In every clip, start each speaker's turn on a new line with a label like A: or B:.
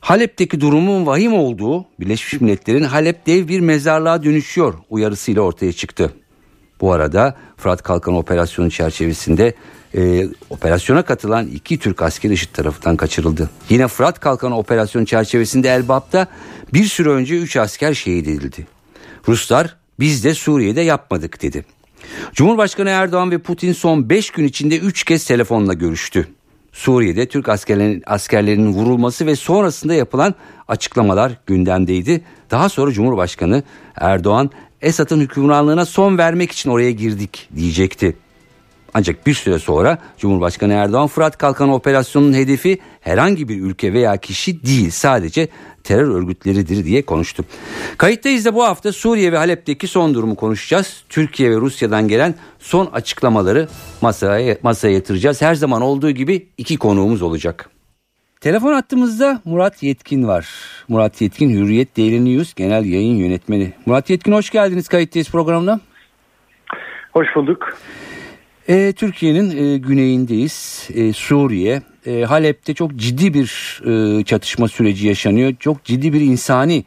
A: Halep'teki durumun vahim olduğu Birleşmiş Milletler'in Halep dev bir mezarlığa dönüşüyor uyarısıyla ortaya çıktı. Bu arada Fırat Kalkan operasyonu çerçevesinde e, operasyona katılan iki Türk askeri IŞİD tarafından kaçırıldı. Yine Fırat Kalkan operasyonu çerçevesinde Elbap'ta bir süre önce üç asker şehit edildi. Ruslar biz de Suriye'de yapmadık dedi. Cumhurbaşkanı Erdoğan ve Putin son 5 gün içinde 3 kez telefonla görüştü. Suriye'de Türk askerlerinin, askerlerinin vurulması ve sonrasında yapılan açıklamalar gündemdeydi. Daha sonra Cumhurbaşkanı Erdoğan Esad'ın hükümranlığına son vermek için oraya girdik diyecekti. Ancak bir süre sonra Cumhurbaşkanı Erdoğan Fırat Kalkan operasyonunun hedefi herhangi bir ülke veya kişi değil sadece terör örgütleridir diye konuştu. Kayıttayız da bu hafta Suriye ve Halep'teki son durumu konuşacağız. Türkiye ve Rusya'dan gelen son açıklamaları masaya, masaya yatıracağız. Her zaman olduğu gibi iki konuğumuz olacak. Telefon attığımızda Murat Yetkin var. Murat Yetkin Hürriyet Daily News Genel Yayın Yönetmeni. Murat Yetkin hoş geldiniz kayıttayız programına.
B: Hoş bulduk.
A: E, Türkiye'nin e, güneyindeyiz. E, Suriye. E, Halep'te çok ciddi bir e, çatışma süreci yaşanıyor. Çok ciddi bir insani,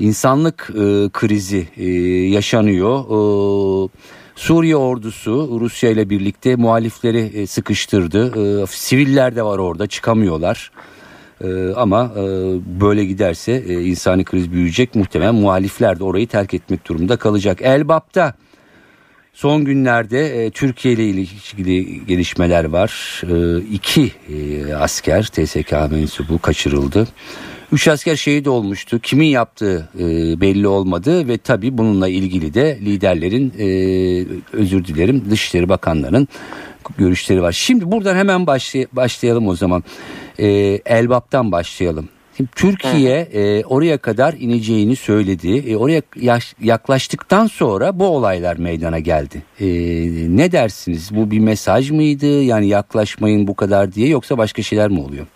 A: insanlık e, krizi e, yaşanıyor. E, Suriye ordusu Rusya ile birlikte muhalifleri e, sıkıştırdı. E, siviller de var orada çıkamıyorlar. E, ama e, böyle giderse e, insani kriz büyüyecek. Muhtemelen muhalifler de orayı terk etmek durumunda kalacak. Elbap'ta Son günlerde e, Türkiye ile ilgili gelişmeler var. E, iki e, asker TSK mensubu kaçırıldı. Üç asker şehit olmuştu. Kimin yaptığı e, belli olmadı ve tabi bununla ilgili de liderlerin e, özür dilerim Dışişleri Bakanlarının görüşleri var. Şimdi buradan hemen başlay- başlayalım o zaman. E, Elbap'tan başlayalım. Şimdi Türkiye e, oraya kadar ineceğini söyledi. E, oraya yaş, yaklaştıktan sonra bu olaylar meydana geldi. E, ne dersiniz? Bu bir mesaj mıydı? Yani yaklaşmayın bu kadar diye yoksa başka şeyler mi oluyor?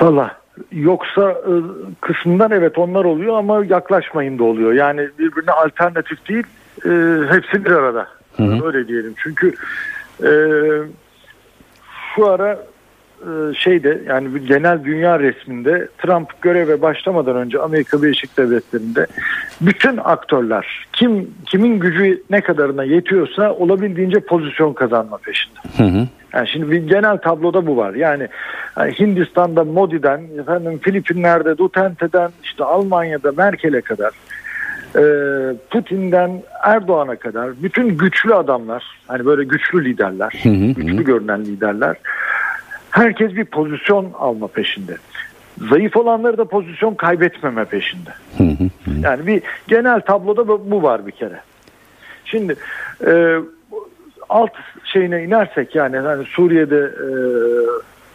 B: Valla yoksa e, kısmından evet onlar oluyor ama yaklaşmayın da oluyor. Yani birbirine alternatif değil e, hepsi bir arada. Hı hı. Öyle diyelim. Çünkü e, şu ara şeyde yani genel dünya resminde Trump göreve başlamadan önce Amerika Birleşik Devletleri'nde bütün aktörler kim kimin gücü ne kadarına yetiyorsa olabildiğince pozisyon kazanma peşinde. Hı hı. Yani şimdi bir genel tabloda bu var. Yani, yani Hindistan'da Modi'den, efendim Filipinler'de Duterte'den, işte Almanya'da Merkel'e kadar, e, Putin'den Erdoğan'a kadar bütün güçlü adamlar, hani böyle güçlü liderler, hı hı. güçlü görünen liderler herkes bir pozisyon alma peşinde. Zayıf olanları da pozisyon kaybetmeme peşinde. Yani bir genel tabloda bu var bir kere. Şimdi e, alt şeyine inersek yani hani Suriye'de e,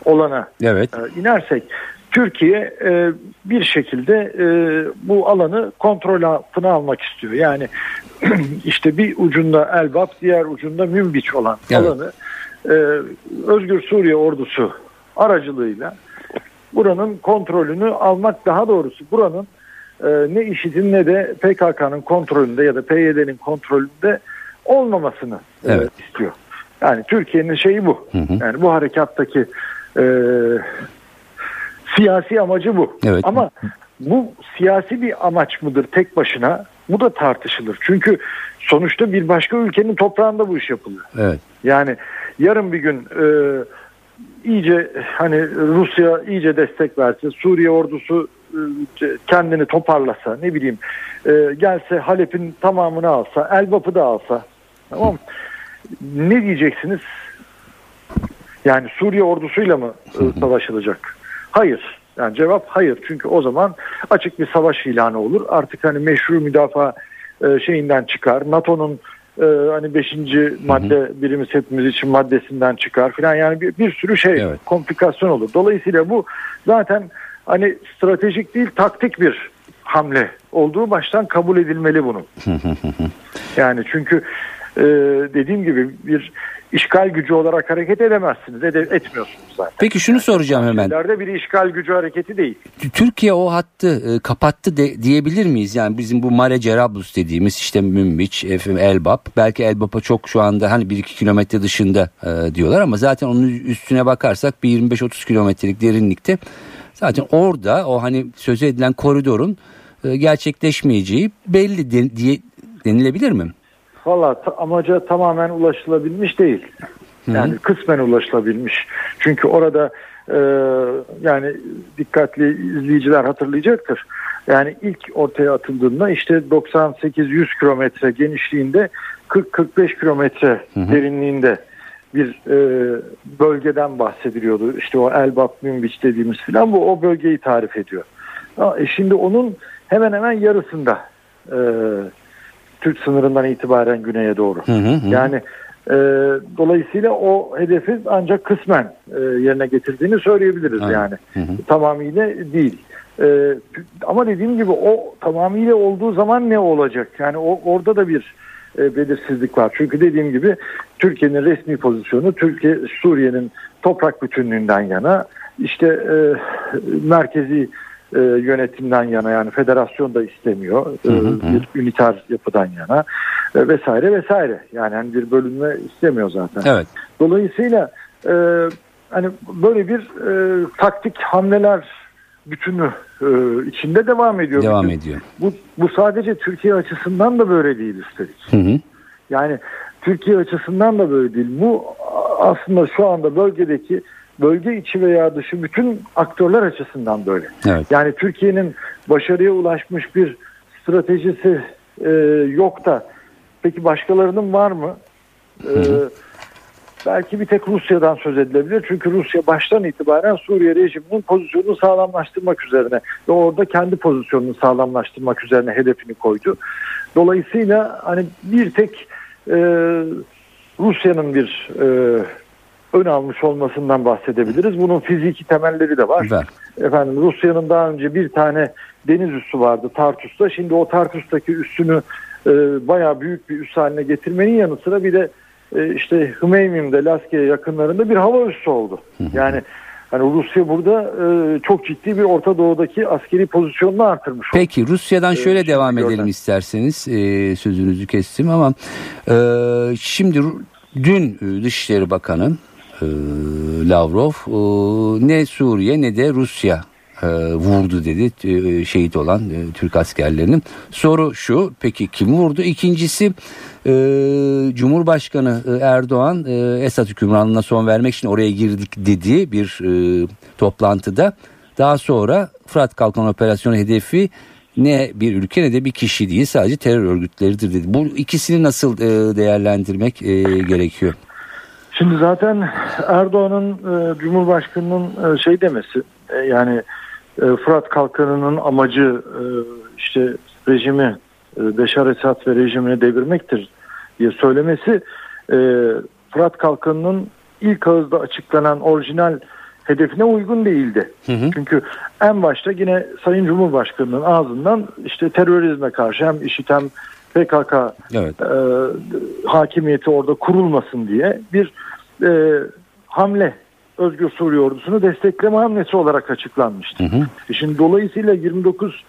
B: olana evet. e, inersek Türkiye e, bir şekilde e, bu alanı kontrol altına almak istiyor. Yani işte bir ucunda Elbap, diğer ucunda Münbiç olan evet. alanı e, Özgür Suriye ordusu aracılığıyla buranın kontrolünü almak daha doğrusu buranın e, ne IŞİD'in ne de PKK'nın kontrolünde ya da PYD'nin kontrolünde olmamasını e, evet. e, istiyor. Yani Türkiye'nin şeyi bu. Hı hı. Yani bu harekattaki e, siyasi amacı bu. Evet. Ama bu siyasi bir amaç mıdır tek başına? Bu da tartışılır. Çünkü sonuçta bir başka ülkenin toprağında bu iş yapılıyor. Evet. Yani yarın bir gün e, iyice hani Rusya iyice destek verse, Suriye ordusu e, kendini toparlasa, ne bileyim e, gelse Halep'in tamamını alsa, Elbap'ı da alsa, tamam Ne diyeceksiniz? Yani Suriye ordusuyla mı e, savaşılacak? Hayır. Yani cevap hayır. Çünkü o zaman açık bir savaş ilanı olur. Artık hani meşru müdafaa şeyinden çıkar. NATO'nun e, hani beşinci madde hı hı. birimiz hepimiz için maddesinden çıkar filan yani bir, bir sürü şey evet. komplikasyon olur. Dolayısıyla bu zaten hani stratejik değil taktik bir hamle olduğu baştan kabul edilmeli bunun. yani çünkü e, dediğim gibi bir işgal gücü olarak hareket edemezsiniz. Ede, etmiyorsunuz zaten.
A: Peki şunu soracağım hemen.
B: Ülkelerde bir işgal gücü hareketi değil.
A: Türkiye o hattı e, kapattı de, diyebilir miyiz? Yani bizim bu Mare Cerablus dediğimiz işte Münbiç, Elbap. Belki Elbap'a çok şu anda hani 1-2 kilometre dışında e, diyorlar ama zaten onun üstüne bakarsak bir 25-30 kilometrelik derinlikte zaten orada o hani söz edilen koridorun e, gerçekleşmeyeceği belli de, diye denilebilir mi?
B: Valla ta, amaca tamamen ulaşılabilmiş değil. Yani Hı-hı. kısmen ulaşılabilmiş. Çünkü orada e, yani dikkatli izleyiciler hatırlayacaktır. Yani ilk ortaya atıldığında işte 98-100 kilometre genişliğinde 40-45 kilometre derinliğinde bir e, bölgeden bahsediliyordu. İşte o Elbap Münbiç dediğimiz filan bu o bölgeyi tarif ediyor. E şimdi onun hemen hemen yarısında e, Türk sınırından itibaren güneye doğru. Hı hı hı. Yani e, dolayısıyla o hedefi ancak kısmen e, yerine getirdiğini söyleyebiliriz Aynen. yani. Hı hı. Tamamıyla değil. E, ama dediğim gibi o tamamıyla olduğu zaman ne olacak? Yani o orada da bir e, belirsizlik var. Çünkü dediğim gibi Türkiye'nin resmi pozisyonu Türkiye Suriye'nin toprak bütünlüğünden yana işte e, merkezi e, yönetimden yana yani federasyon da istemiyor e, bir üniter yapıdan yana e, vesaire vesaire yani hani bir bölünme istemiyor zaten.
A: Evet.
B: Dolayısıyla e, hani böyle bir e, taktik hamleler bütünü e, içinde devam ediyor.
A: Devam Bütün, ediyor.
B: Bu, bu sadece Türkiye açısından da böyle değil üstelik. Hı hı. Yani Türkiye açısından da böyle değil. Bu aslında şu anda bölgedeki bölge içi veya dışı bütün aktörler açısından böyle. Evet. Yani Türkiye'nin başarıya ulaşmış bir stratejisi e, yok da peki başkalarının var mı? E, belki bir tek Rusya'dan söz edilebilir. Çünkü Rusya baştan itibaren Suriye rejiminin pozisyonunu sağlamlaştırmak üzerine ve orada kendi pozisyonunu sağlamlaştırmak üzerine hedefini koydu. Dolayısıyla hani bir tek e, Rusya'nın bir e, ön almış olmasından bahsedebiliriz. Bunun fiziki temelleri de var. Ver. Efendim Rusya'nın daha önce bir tane deniz üssü vardı Tartus'ta. Şimdi o Tartus'taki üssünü e, bayağı büyük bir üs haline getirmenin yanı sıra bir de e, işte Hmeymim'de Laskiye yakınlarında bir hava üssü oldu. Yani Hani Rusya burada e, çok ciddi bir Orta Doğu'daki askeri pozisyonunu artırmış.
A: Peki Rusya'dan şöyle ee, devam edelim gördüm. isterseniz e, sözünüzü kestim ama e, şimdi dün Dışişleri Bakanı e, Lavrov e, ne Suriye ne de Rusya e, vurdu dedi e, şehit olan e, Türk askerlerinin. Soru şu peki kim vurdu? İkincisi e, Cumhurbaşkanı e, Erdoğan e, Esad hükümranlığına son vermek için oraya girdik dediği bir e, toplantıda daha sonra Fırat Kalkan Operasyonu hedefi ne bir ülke ne de bir kişi değil sadece terör örgütleridir dedi. Bu ikisini nasıl e, değerlendirmek e, gerekiyor?
B: Şimdi zaten Erdoğan'ın e, Cumhurbaşkanı'nın e, şey demesi e, yani e, Fırat Kalkanı'nın amacı e, işte rejimi e, Beşar Esad ve rejimini devirmektir diye söylemesi e, Fırat Kalkanı'nın ilk ağızda açıklanan orijinal hedefine uygun değildi. Hı hı. Çünkü en başta yine Sayın Cumhurbaşkanı'nın ağzından işte terörizme karşı hem IŞİD hem PKK evet. e, hakimiyeti orada kurulmasın diye bir e, hamle Özgür Suriye ordusunu destekleme hamlesi olarak açıklanmıştı. Hı hı. E şimdi dolayısıyla 29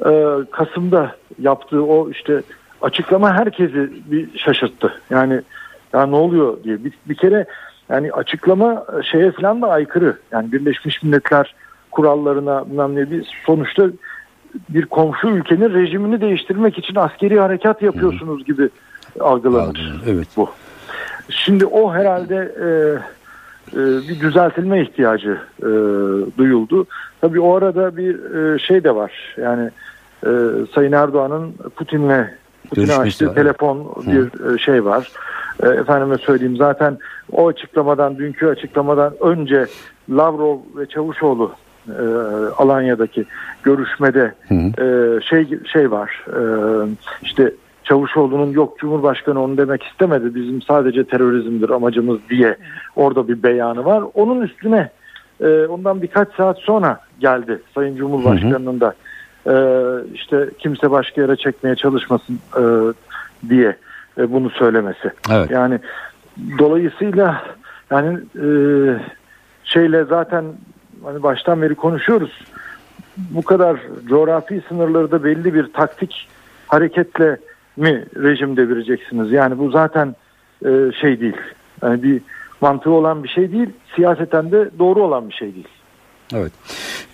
B: e, Kasım'da yaptığı o işte açıklama herkesi bir şaşırttı. Yani ya ne oluyor diye bir, bir kere yani açıklama şeye falan da aykırı. Yani Birleşmiş Milletler kurallarına bilmem ne bir sonuçta bir komşu ülkenin rejimini değiştirmek için askeri harekat yapıyorsunuz gibi algılanır. Evet. Bu. Şimdi o herhalde e, e, bir düzeltilme ihtiyacı e, duyuldu. Tabii o arada bir e, şey de var. Yani e, Sayın Erdoğan'ın Putin'le Putin'e açtığı telefon bir e, şey var. E, efendime söyleyeyim zaten o açıklamadan dünkü açıklamadan önce Lavrov ve Çavuşoğlu e, Alanya'daki görüşmede hı hı. E, şey şey var. E, işte Çavuşoğlu'nun yok Cumhurbaşkanı onu demek istemedi bizim sadece terörizmdir amacımız diye orada bir beyanı var. Onun üstüne e, ondan birkaç saat sonra geldi Sayın Cumhurbaşkanı'nın da e, işte kimse başka yere çekmeye çalışmasın e, diye e, bunu söylemesi.
A: Evet.
B: Yani dolayısıyla yani e, şeyle zaten hani baştan beri konuşuyoruz. Bu kadar coğrafi sınırları da belli bir taktik hareketle mi rejim devireceksiniz? Yani bu zaten e, şey değil. Yani bir mantığı olan bir şey değil. Siyaseten de doğru olan bir şey değil.
A: Evet.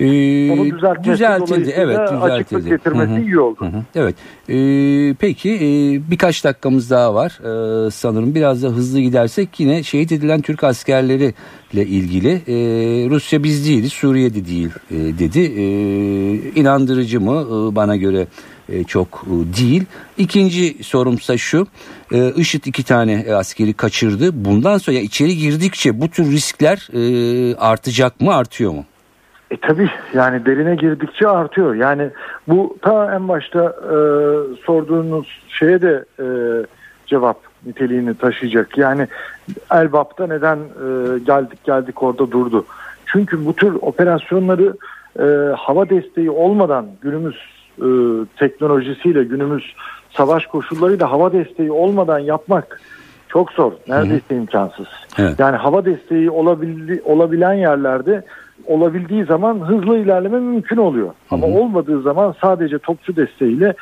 B: Onu düzeltmesi
A: düzeltildi. Evet,
B: dolayısıyla açıklık
A: düzeltildi.
B: getirmesi
A: Hı hı.
B: iyi oldu.
A: Hı hı. Evet. Ee, peki e, birkaç dakikamız daha var Ee, sanırım. Biraz da hızlı gidersek yine şehit edilen Türk askerleriyle ilgili e, Rusya biz değiliz, Suriye'de değil e, dedi. E, inandırıcı mı? E, bana göre e, çok e, değil. İkinci sorumsa şu. E, IŞİD iki tane e, askeri kaçırdı. Bundan sonra içeri girdikçe bu tür riskler e, artacak mı, artıyor mu?
B: E tabii yani derine girdikçe artıyor. Yani bu ta en başta e, sorduğunuz şeye de e, cevap niteliğini taşıyacak. Yani Elbap'ta neden e, geldik geldik orada durdu. Çünkü bu tür operasyonları e, hava desteği olmadan günümüz e, teknolojisiyle günümüz savaş koşullarıyla hava desteği olmadan yapmak çok zor. Neredeyse imkansız.
A: Evet.
B: Yani hava desteği olabildi, olabilen yerlerde olabildiği zaman hızlı ilerleme mümkün oluyor. Ama olmadığı zaman sadece topçu desteğiyle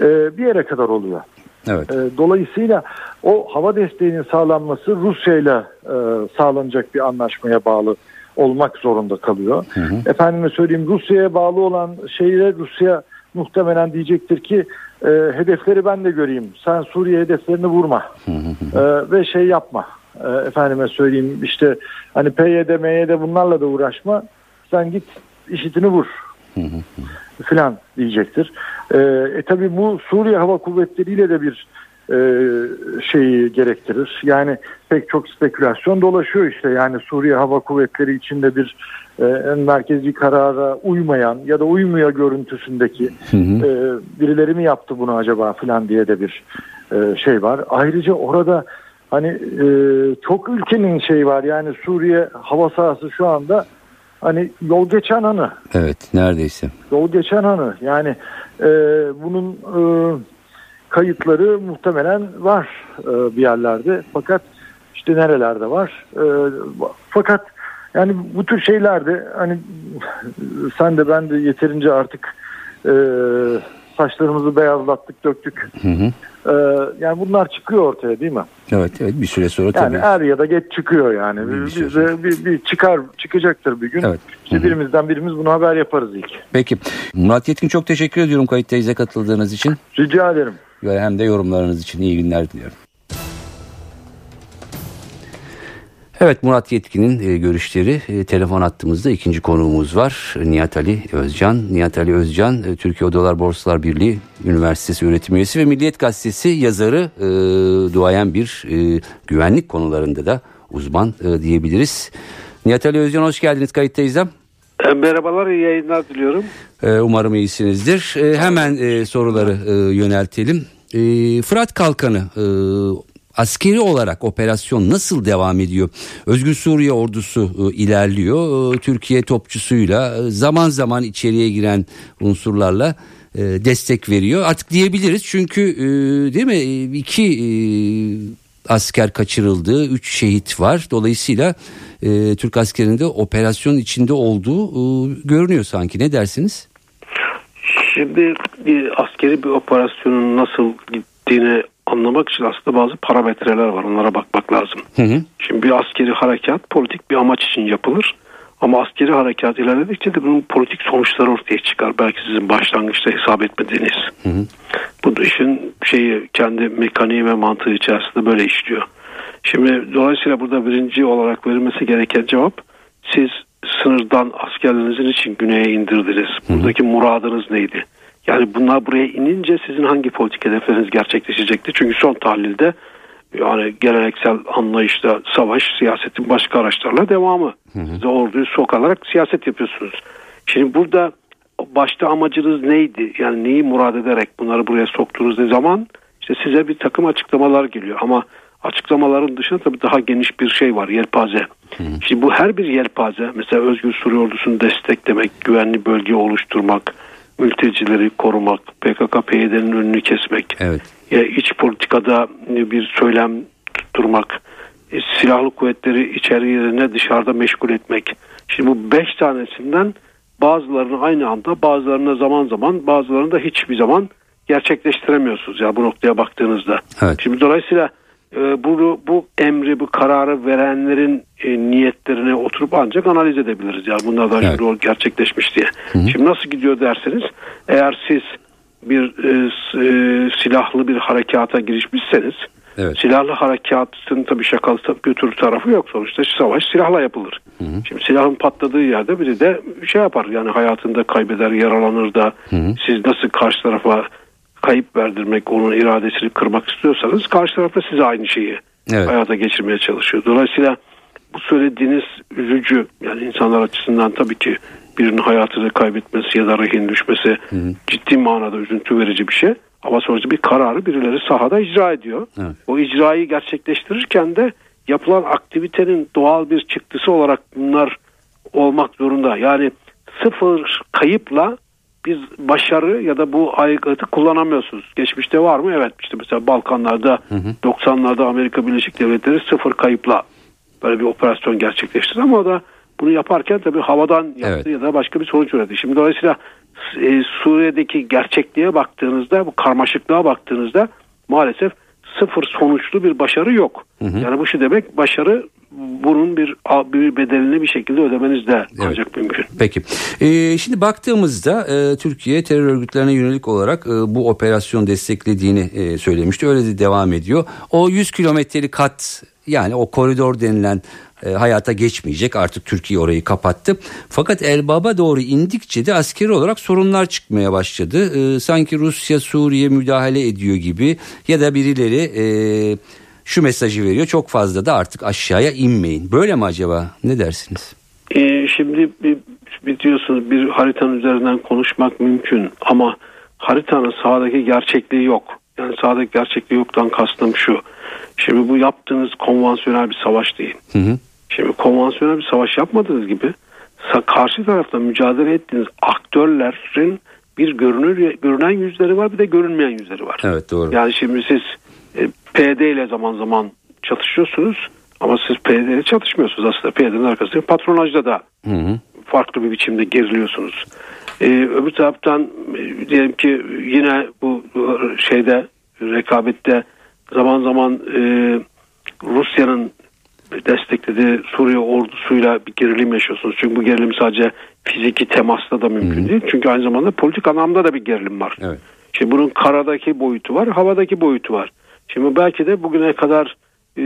B: e, bir yere kadar oluyor.
A: Evet.
B: E, dolayısıyla o hava desteğinin sağlanması Rusya ile e, sağlanacak bir anlaşmaya bağlı olmak zorunda kalıyor. Efendime söyleyeyim Rusya'ya bağlı olan şeyle Rusya muhtemelen diyecektir ki e, hedefleri ben de göreyim. Sen Suriye hedeflerini vurma. E, ve şey yapma. E, efendime söyleyeyim işte hani PYD, MYD bunlarla da uğraşma. Sen git işitini vur filan diyecektir. E, e tabi bu Suriye Hava Kuvvetleri'yle de bir e, şeyi gerektirir. Yani pek çok spekülasyon dolaşıyor işte. Yani Suriye Hava Kuvvetleri içinde bir e, en merkezi karara uymayan ya da uymuyor görüntüsündeki e, birileri mi yaptı bunu acaba filan diye de bir e, şey var. Ayrıca orada hani e, çok ülkenin şey var. Yani Suriye hava sahası şu anda hani yol geçen anı.
A: Evet, neredeyse.
B: yol geçen anı. Yani e, bunun e, kayıtları muhtemelen var e, bir yerlerde. Fakat işte nerelerde var? E, fakat yani bu tür şeylerde hani sen de ben de yeterince artık e, saçlarımızı beyazlattık döktük
A: Hı hı.
B: E, yani bunlar çıkıyor ortaya değil mi?
A: Evet, evet bir süre sonra
B: Yani
A: tabii.
B: er ya da geç çıkıyor yani.
A: Bir
B: Biz
A: şey
B: de bir, bir çıkar çıkacaktır bir gün.
A: Evet.
B: İşte
A: Hı hı.
B: birimizden birimiz bunu haber yaparız ilk.
A: Peki. Murat Yetkin çok teşekkür ediyorum kayıttayıza katıldığınız için.
B: Rica ederim.
A: hem de yorumlarınız için iyi günler diliyorum. Evet Murat Yetkin'in e, görüşleri e, telefon attığımızda ikinci konuğumuz var. Nihat Ali Özcan. Nihat Ali Özcan e, Türkiye Odalar Borsalar Birliği Üniversitesi öğretim üyesi ve Milliyet Gazetesi yazarı e, duayen bir e, güvenlik konularında da uzman e, diyebiliriz. Nihat Ali Özcan hoş geldiniz kayıttayız.
C: Merhabalar, iyi yayınlar diliyorum.
A: Umarım iyisinizdir. Hemen soruları yöneltelim. Fırat Kalkanı askeri olarak operasyon nasıl devam ediyor? Özgür Suriye ordusu e, ilerliyor. E, Türkiye topçusuyla e, zaman zaman içeriye giren unsurlarla e, destek veriyor. Artık diyebiliriz çünkü e, değil mi E, iki e, asker kaçırıldı, üç şehit var. Dolayısıyla e, Türk askerinde operasyon içinde olduğu e, görünüyor sanki. Ne dersiniz?
C: Şimdi bir askeri bir operasyonun nasıl gittiğini anlamak için aslında bazı parametreler var. Onlara bakmak lazım.
A: Hı hı.
C: Şimdi bir askeri harekat politik bir amaç için yapılır. Ama askeri harekat ilerledikçe de bunun politik sonuçları ortaya çıkar. Belki sizin başlangıçta hesap etmediğiniz. Bu işin şeyi kendi mekaniği ve mantığı içerisinde böyle işliyor. Şimdi dolayısıyla burada birinci olarak verilmesi gereken cevap siz sınırdan askerlerinizin için güneye indirdiniz. Buradaki muradınız neydi? Yani bunlar buraya inince sizin hangi politik hedefleriniz gerçekleşecekti? Çünkü son tahlilde yani geleneksel anlayışta savaş siyasetin başka araçlarla devamı. Siz de orduyu sokarak siyaset yapıyorsunuz. Şimdi burada başta amacınız neydi? Yani neyi murad ederek bunları buraya soktuğunuz ne zaman işte size bir takım açıklamalar geliyor ama açıklamaların dışında tabii daha geniş bir şey var yelpaze. Şimdi bu her bir yelpaze mesela Özgür Suriye ordusunu desteklemek, güvenli bölge oluşturmak, mültecileri korumak, PKK PYD'nin önünü kesmek,
A: evet.
C: ya iç politikada bir söylem tutturmak, e, silahlı kuvvetleri içeri yerine dışarıda meşgul etmek. Şimdi bu beş tanesinden bazılarını aynı anda, bazılarını zaman zaman, bazılarını da hiçbir zaman gerçekleştiremiyorsunuz ya bu noktaya baktığınızda.
A: Evet.
C: Şimdi dolayısıyla bu, bu emri, bu kararı verenlerin e, niyetlerine oturup ancak analiz edebiliriz. Yani bunlardan
A: Evet.
C: evet. gerçekleşmiş diye. Şimdi nasıl gidiyor derseniz eğer siz bir e, e, silahlı bir harekata girişmişseniz
A: Evet.
C: silahlı harekatın tabii şakalı tabii götürü tarafı yok sonuçta savaş silahla yapılır. Şimdi silahın patladığı yerde biri de şey yapar yani hayatında kaybeder yaralanır da siz nasıl karşı tarafa kayıp verdirmek onun iradesini kırmak istiyorsanız karşı taraf da size aynı şeyi
A: Evet.
C: hayata geçirmeye çalışıyor. Dolayısıyla bu söylediğiniz üzücü yani insanlar açısından tabii ki birinin hayatını kaybetmesi ya da rehin düşmesi ciddi manada üzüntü verici bir şey. Ama sonuçta bir kararı birileri sahada icra ediyor.
A: Evet.
C: O icrayı gerçekleştirirken de yapılan aktivitenin doğal bir çıktısı olarak bunlar olmak zorunda. Yani sıfır kayıpla biz başarı ya da bu aygıtı kullanamıyorsunuz. Geçmişte var mı? Evet. İşte mesela Balkanlarda 90'larda Amerika Birleşik Devletleri sıfır kayıpla böyle bir operasyon gerçekleştirdi ama o da bunu yaparken tabii havadan yaptı
A: Evet.
C: ya da başka bir sonuç üretti. Şimdi dolayısıyla e, Suriye'deki gerçekliğe baktığınızda bu karmaşıklığa baktığınızda maalesef sıfır sonuçlu bir başarı yok. Yani bu şu demek başarı bunun bir, bir bedelini bir şekilde ödemenizde ancak mümkün.
A: Peki. Ee, şimdi baktığımızda e, Türkiye terör örgütlerine yönelik olarak e, bu operasyon desteklediğini e, söylemişti. Öyle de devam ediyor. O 100 kilometrelik kat yani o koridor denilen e, hayata geçmeyecek. Artık Türkiye orayı kapattı. Fakat Elbab'a doğru indikçe de askeri olarak sorunlar çıkmaya başladı. E, sanki Rusya Suriye müdahale ediyor gibi ya da birileri e, şu mesajı veriyor. Çok fazla da artık aşağıya inmeyin. Böyle mi acaba? Ne dersiniz?
C: Ee, şimdi bir, biliyorsunuz bir haritanın üzerinden konuşmak mümkün ama haritanın sahadaki gerçekliği yok. Yani sahadaki gerçekliği yoktan kastım şu. Şimdi bu yaptığınız konvansiyonel bir savaş değil.
A: Hı hı.
C: Şimdi konvansiyonel bir savaş yapmadığınız gibi karşı tarafta mücadele ettiğiniz aktörlerin bir görünür görünen yüzleri var bir de görünmeyen yüzleri var.
A: Evet doğru.
C: Yani şimdi siz e, PD ile zaman zaman çatışıyorsunuz ama siz PD ile çatışmıyorsunuz aslında PD'nin arkasında patronajda da
A: Hı hı.
C: farklı bir biçimde geriliyorsunuz. Ee, öbür taraftan e, diyelim ki yine bu şeyde rekabette zaman zaman e, Rusya'nın desteklediği Suriye ordusuyla bir gerilim yaşıyorsunuz. Çünkü bu gerilim sadece fiziki temasla da mümkün değil. Çünkü aynı zamanda politik anlamda da bir gerilim var.
A: Evet.
C: Şimdi bunun karadaki boyutu var, havadaki boyutu var. Şimdi belki de bugüne kadar e,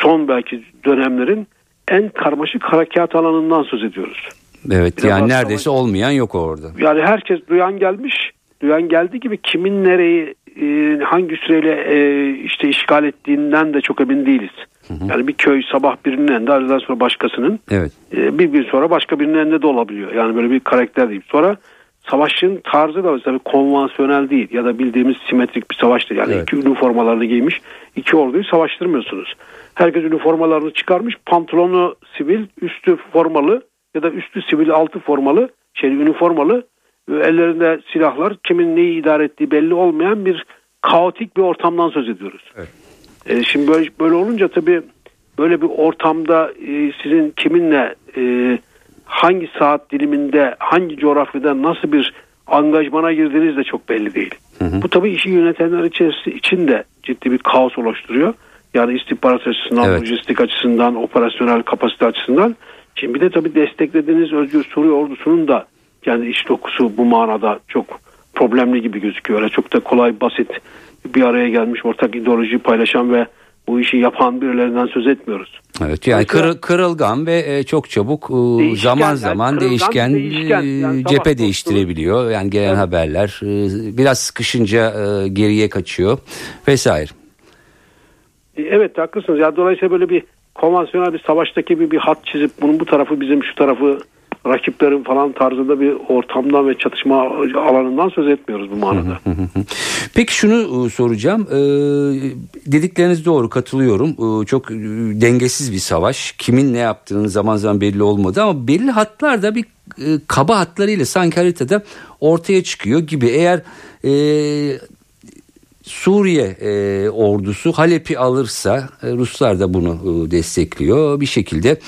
C: son belki dönemlerin en karmaşık harekat alanından söz ediyoruz.
A: Evet
C: Biraz
A: yani neredeyse olmayan yok orada.
C: Yani herkes duyan gelmiş, duyan geldi gibi kimin nereyi e, hangi süreyle e, işte işgal ettiğinden de çok emin değiliz. Yani bir köy sabah birinin elinde, aradan sonra başkasının,
A: Evet.
C: e, bir gün sonra başka birinin elinde de olabiliyor. Yani böyle bir karakter değil. Sonra savaşın tarzı da mesela konvansiyonel değil ya da bildiğimiz simetrik bir savaş değil. Yani
A: Evet.
C: iki üniformalarını giymiş iki orduyu savaştırmıyorsunuz. Herkes üniformalarını çıkarmış, pantolonu sivil, üstü formalı ya da üstü sivil altı formalı, şey üniformalı, e, ellerinde silahlar, kimin neyi idare ettiği belli olmayan bir kaotik bir ortamdan söz ediyoruz.
A: Evet.
C: E, şimdi böyle, böyle olunca tabii böyle bir ortamda e, sizin kiminle e, hangi saat diliminde hangi coğrafyada nasıl bir angajmana girdiğiniz de çok belli değil. Bu tabii işi yönetenler içerisi için de ciddi bir kaos oluşturuyor. Yani istihbarat açısından,
A: Evet.
C: lojistik açısından, operasyonel kapasite açısından. Şimdi bir de tabii desteklediğiniz Özgür Suriye ordusunun da yani iş dokusu bu manada çok problemli gibi gözüküyor. Öyle çok da kolay basit bir araya gelmiş ortak ideoloji paylaşan ve bu işi yapan birilerinden söz etmiyoruz.
A: Evet yani kırı- kırılgan ve e, çok çabuk e,
C: Değişken,
A: zaman
C: yani
A: zaman
C: kırılgan,
A: değişken,
C: değişken.
A: e,
C: Yani
A: cephe
C: koşulu-
A: değiştirebiliyor. Yani gelen
C: Evet.
A: haberler biraz sıkışınca geriye kaçıyor vesaire.
C: Evet haklısınız. Ya dolayısıyla böyle bir konvansiyonel bir savaştaki bir, bir hat çizip bunun bu tarafı bizim şu tarafı rakiplerin falan tarzında bir ortamdan ve çatışma alanından söz etmiyoruz bu manada.
A: Peki şunu e, soracağım. E, dedikleriniz doğru katılıyorum. E, çok dengesiz bir savaş. Kimin ne yaptığının zaman zaman belli olmadı ama belli hatlarda bir kaba hatlarıyla sanki haritada ortaya çıkıyor gibi. Eğer Suriye e, ordusu Halep'i alırsa e, Ruslar da bunu e, destekliyor. Bir şekilde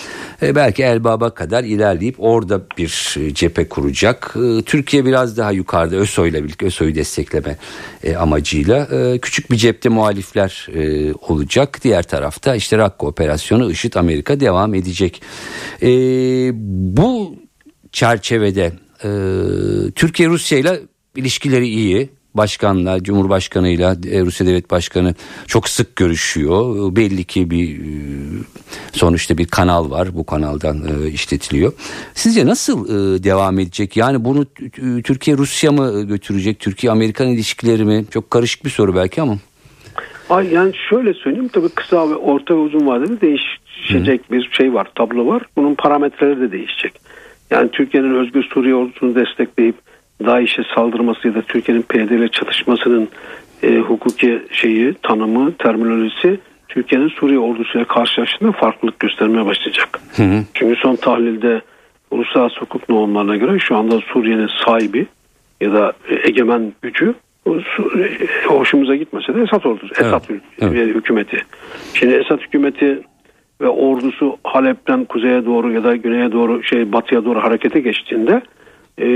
A: e, belki Elbab'a kadar ilerleyip orada bir e, cephe kuracak. E, Türkiye biraz daha yukarıda ÖSO'yla birlikte ÖSO'yu destekleme e, amacıyla e, küçük bir cepte muhalifler e, olacak. Diğer tarafta işte Rakka operasyonu IŞİD Amerika devam edecek. E, bu çerçevede e, Türkiye Rusya ile ilişkileri iyi başkanla, Cumhurbaşkanıyla e, Rusya Devlet Başkanı çok sık görüşüyor. Belli ki bir e, sonuçta bir kanal var. Bu kanaldan e, işletiliyor. Sizce nasıl devam edecek? Yani bunu Türkiye Rusya mı götürecek? Türkiye Amerikan ilişkileri mi? Çok karışık bir soru belki ama.
C: Ay yani şöyle söyleyeyim tabii kısa ve orta ve uzun vadede değişecek Hı. bir şey var, tablo var. Bunun parametreleri de değişecek. Yani Türkiye'nin Özgür Suriye ordusunu destekleyip DAEŞ'e saldırması ya da Türkiye'nin PYD ile çatışmasının e, hukuki şeyi, tanımı, terminolojisi Türkiye'nin Suriye ordusuyla karşılaştığında farklılık göstermeye başlayacak. Hı hı. Çünkü son tahlilde uluslararası hukuk normlarına göre şu anda Suriye'nin sahibi ya da egemen gücü hoşumuza gitmese de Esad ordusu, evet. Esad evet. hükümeti. Şimdi Esad hükümeti ve ordusu Halep'ten kuzeye doğru ya da güneye doğru şey batıya doğru harekete geçtiğinde e,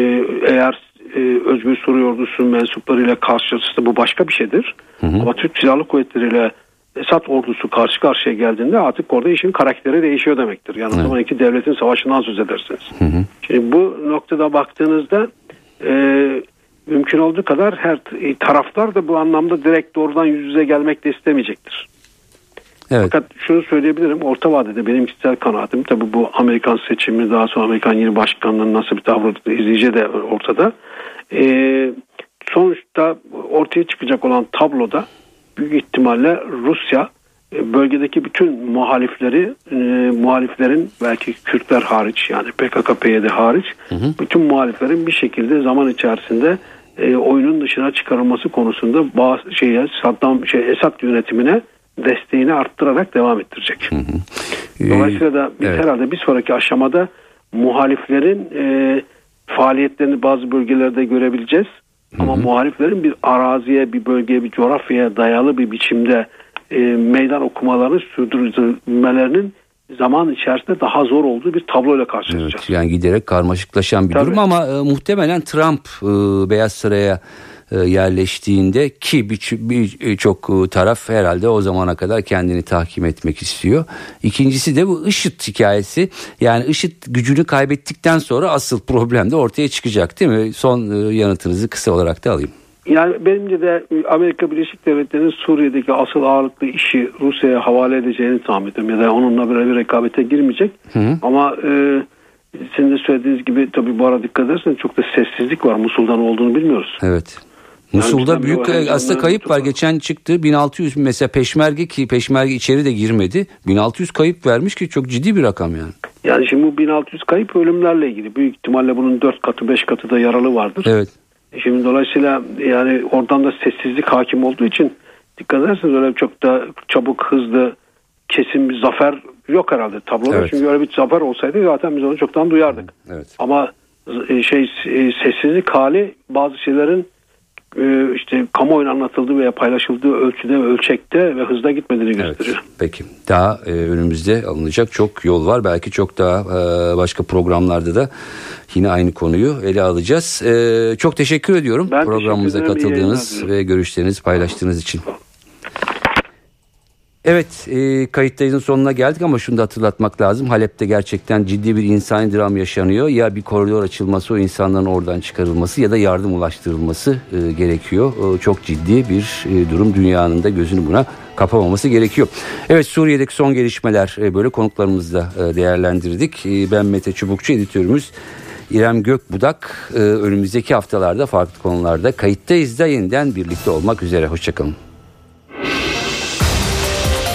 C: eğer e, Özgür Suriye Ordusu mensuplarıyla karşılaşırsa bu başka bir şeydir. Hı hı. Ama Türk Silahlı Kuvvetleri ile Esad ordusu karşı karşıya geldiğinde artık orada işin karakteri değişiyor demektir. Yani evet. o zaman iki devletin savaşından söz edersiniz. Hı hı. Şimdi bu noktada baktığınızda e, mümkün olduğu kadar her taraflar da bu anlamda direkt doğrudan yüz yüze gelmek de istemeyecektir. Evet. Fakat şunu söyleyebilirim orta vadede benim kişisel kanaatim tabi bu Amerikan seçimi daha sonra Amerikan yeni başkanlığının nasıl bir tavır izleyici de ortada. Ee, sonuçta ortaya çıkacak olan tabloda büyük ihtimalle Rusya e, bölgedeki bütün muhalifleri e, muhaliflerin belki Kürtler hariç yani PKK PYD hariç hı hı. bütün muhaliflerin bir şekilde zaman içerisinde e, oyunun dışına çıkarılması konusunda bazı şeye Saddam şey Esad yönetimine desteğini arttırarak devam ettirecek. Hı hı. Dolayısıyla da biz evet. herhalde bir sonraki aşamada muhaliflerin e, faaliyetlerini bazı bölgelerde görebileceğiz. Hı hı. Ama muhaliflerin bir araziye, bir bölgeye, bir coğrafyaya dayalı bir biçimde e, meydan okumalarını sürdürmelerinin zaman içerisinde daha zor olduğu bir tabloyla karşılaşacağız. Evet,
A: yani giderek karmaşıklaşan bir Tabii. durum ama e, muhtemelen Trump e, Beyaz Saray'a yerleştiğinde ki birçok bir, taraf herhalde o zamana kadar kendini tahkim etmek istiyor. İkincisi de bu IŞİD hikayesi. Yani IŞİD gücünü kaybettikten sonra asıl problem de ortaya çıkacak değil mi? Son e, yanıtınızı kısa olarak da alayım.
C: Yani benim de Amerika Birleşik Devletleri'nin Suriye'deki asıl ağırlıklı işi Rusya'ya havale edeceğini tahmin ediyorum. Ya da onunla böyle bir rekabete girmeyecek. Hı hı. Ama e, sizin de söylediğiniz gibi tabii bu ara dikkat ederseniz çok da sessizlik var. Musul'dan olduğunu bilmiyoruz.
A: Evet. Musul'da büyük aslında kayıp var. Geçen çıktı 1600 mesela peşmerge ki peşmerge içeri de girmedi. 1600 kayıp vermiş ki çok ciddi bir rakam yani.
C: Yani şimdi bu 1600 kayıp ölümlerle ilgili. Büyük ihtimalle bunun 4 katı 5 katı da yaralı vardır.
A: Evet.
C: Şimdi dolayısıyla yani oradan da sessizlik hakim olduğu için dikkat ederseniz öyle çok da çabuk hızlı kesin bir zafer yok herhalde tabloda. Evet. Çünkü öyle bir zafer olsaydı zaten biz onu çoktan duyardık. Evet. Ama e, şey e, sessizlik hali bazı şeylerin e, işte kamuoyuna anlatıldığı veya paylaşıldığı ölçüde ve ölçekte ve hızda gitmediğini gösteriyor. Evet,
A: peki daha e, önümüzde alınacak çok yol var. Belki çok daha e, başka programlarda da yine aynı konuyu ele alacağız. E, çok teşekkür ediyorum ben programımıza teşekkür katıldığınız ve görüşlerinizi paylaştığınız için. Evet e, kayıttayızın sonuna geldik ama şunu da hatırlatmak lazım. Halep'te gerçekten ciddi bir insani dram yaşanıyor. Ya bir koridor açılması o insanların oradan çıkarılması ya da yardım ulaştırılması e, gerekiyor. E, çok ciddi bir e, durum dünyanın da gözünü buna kapamaması gerekiyor. Evet Suriye'deki son gelişmeler e, böyle konuklarımızla e, değerlendirdik. E, ben Mete Çubukçu editörümüz. İrem Gökbudak e, önümüzdeki haftalarda farklı konularda kayıttayız da yeniden birlikte olmak üzere. Hoşçakalın.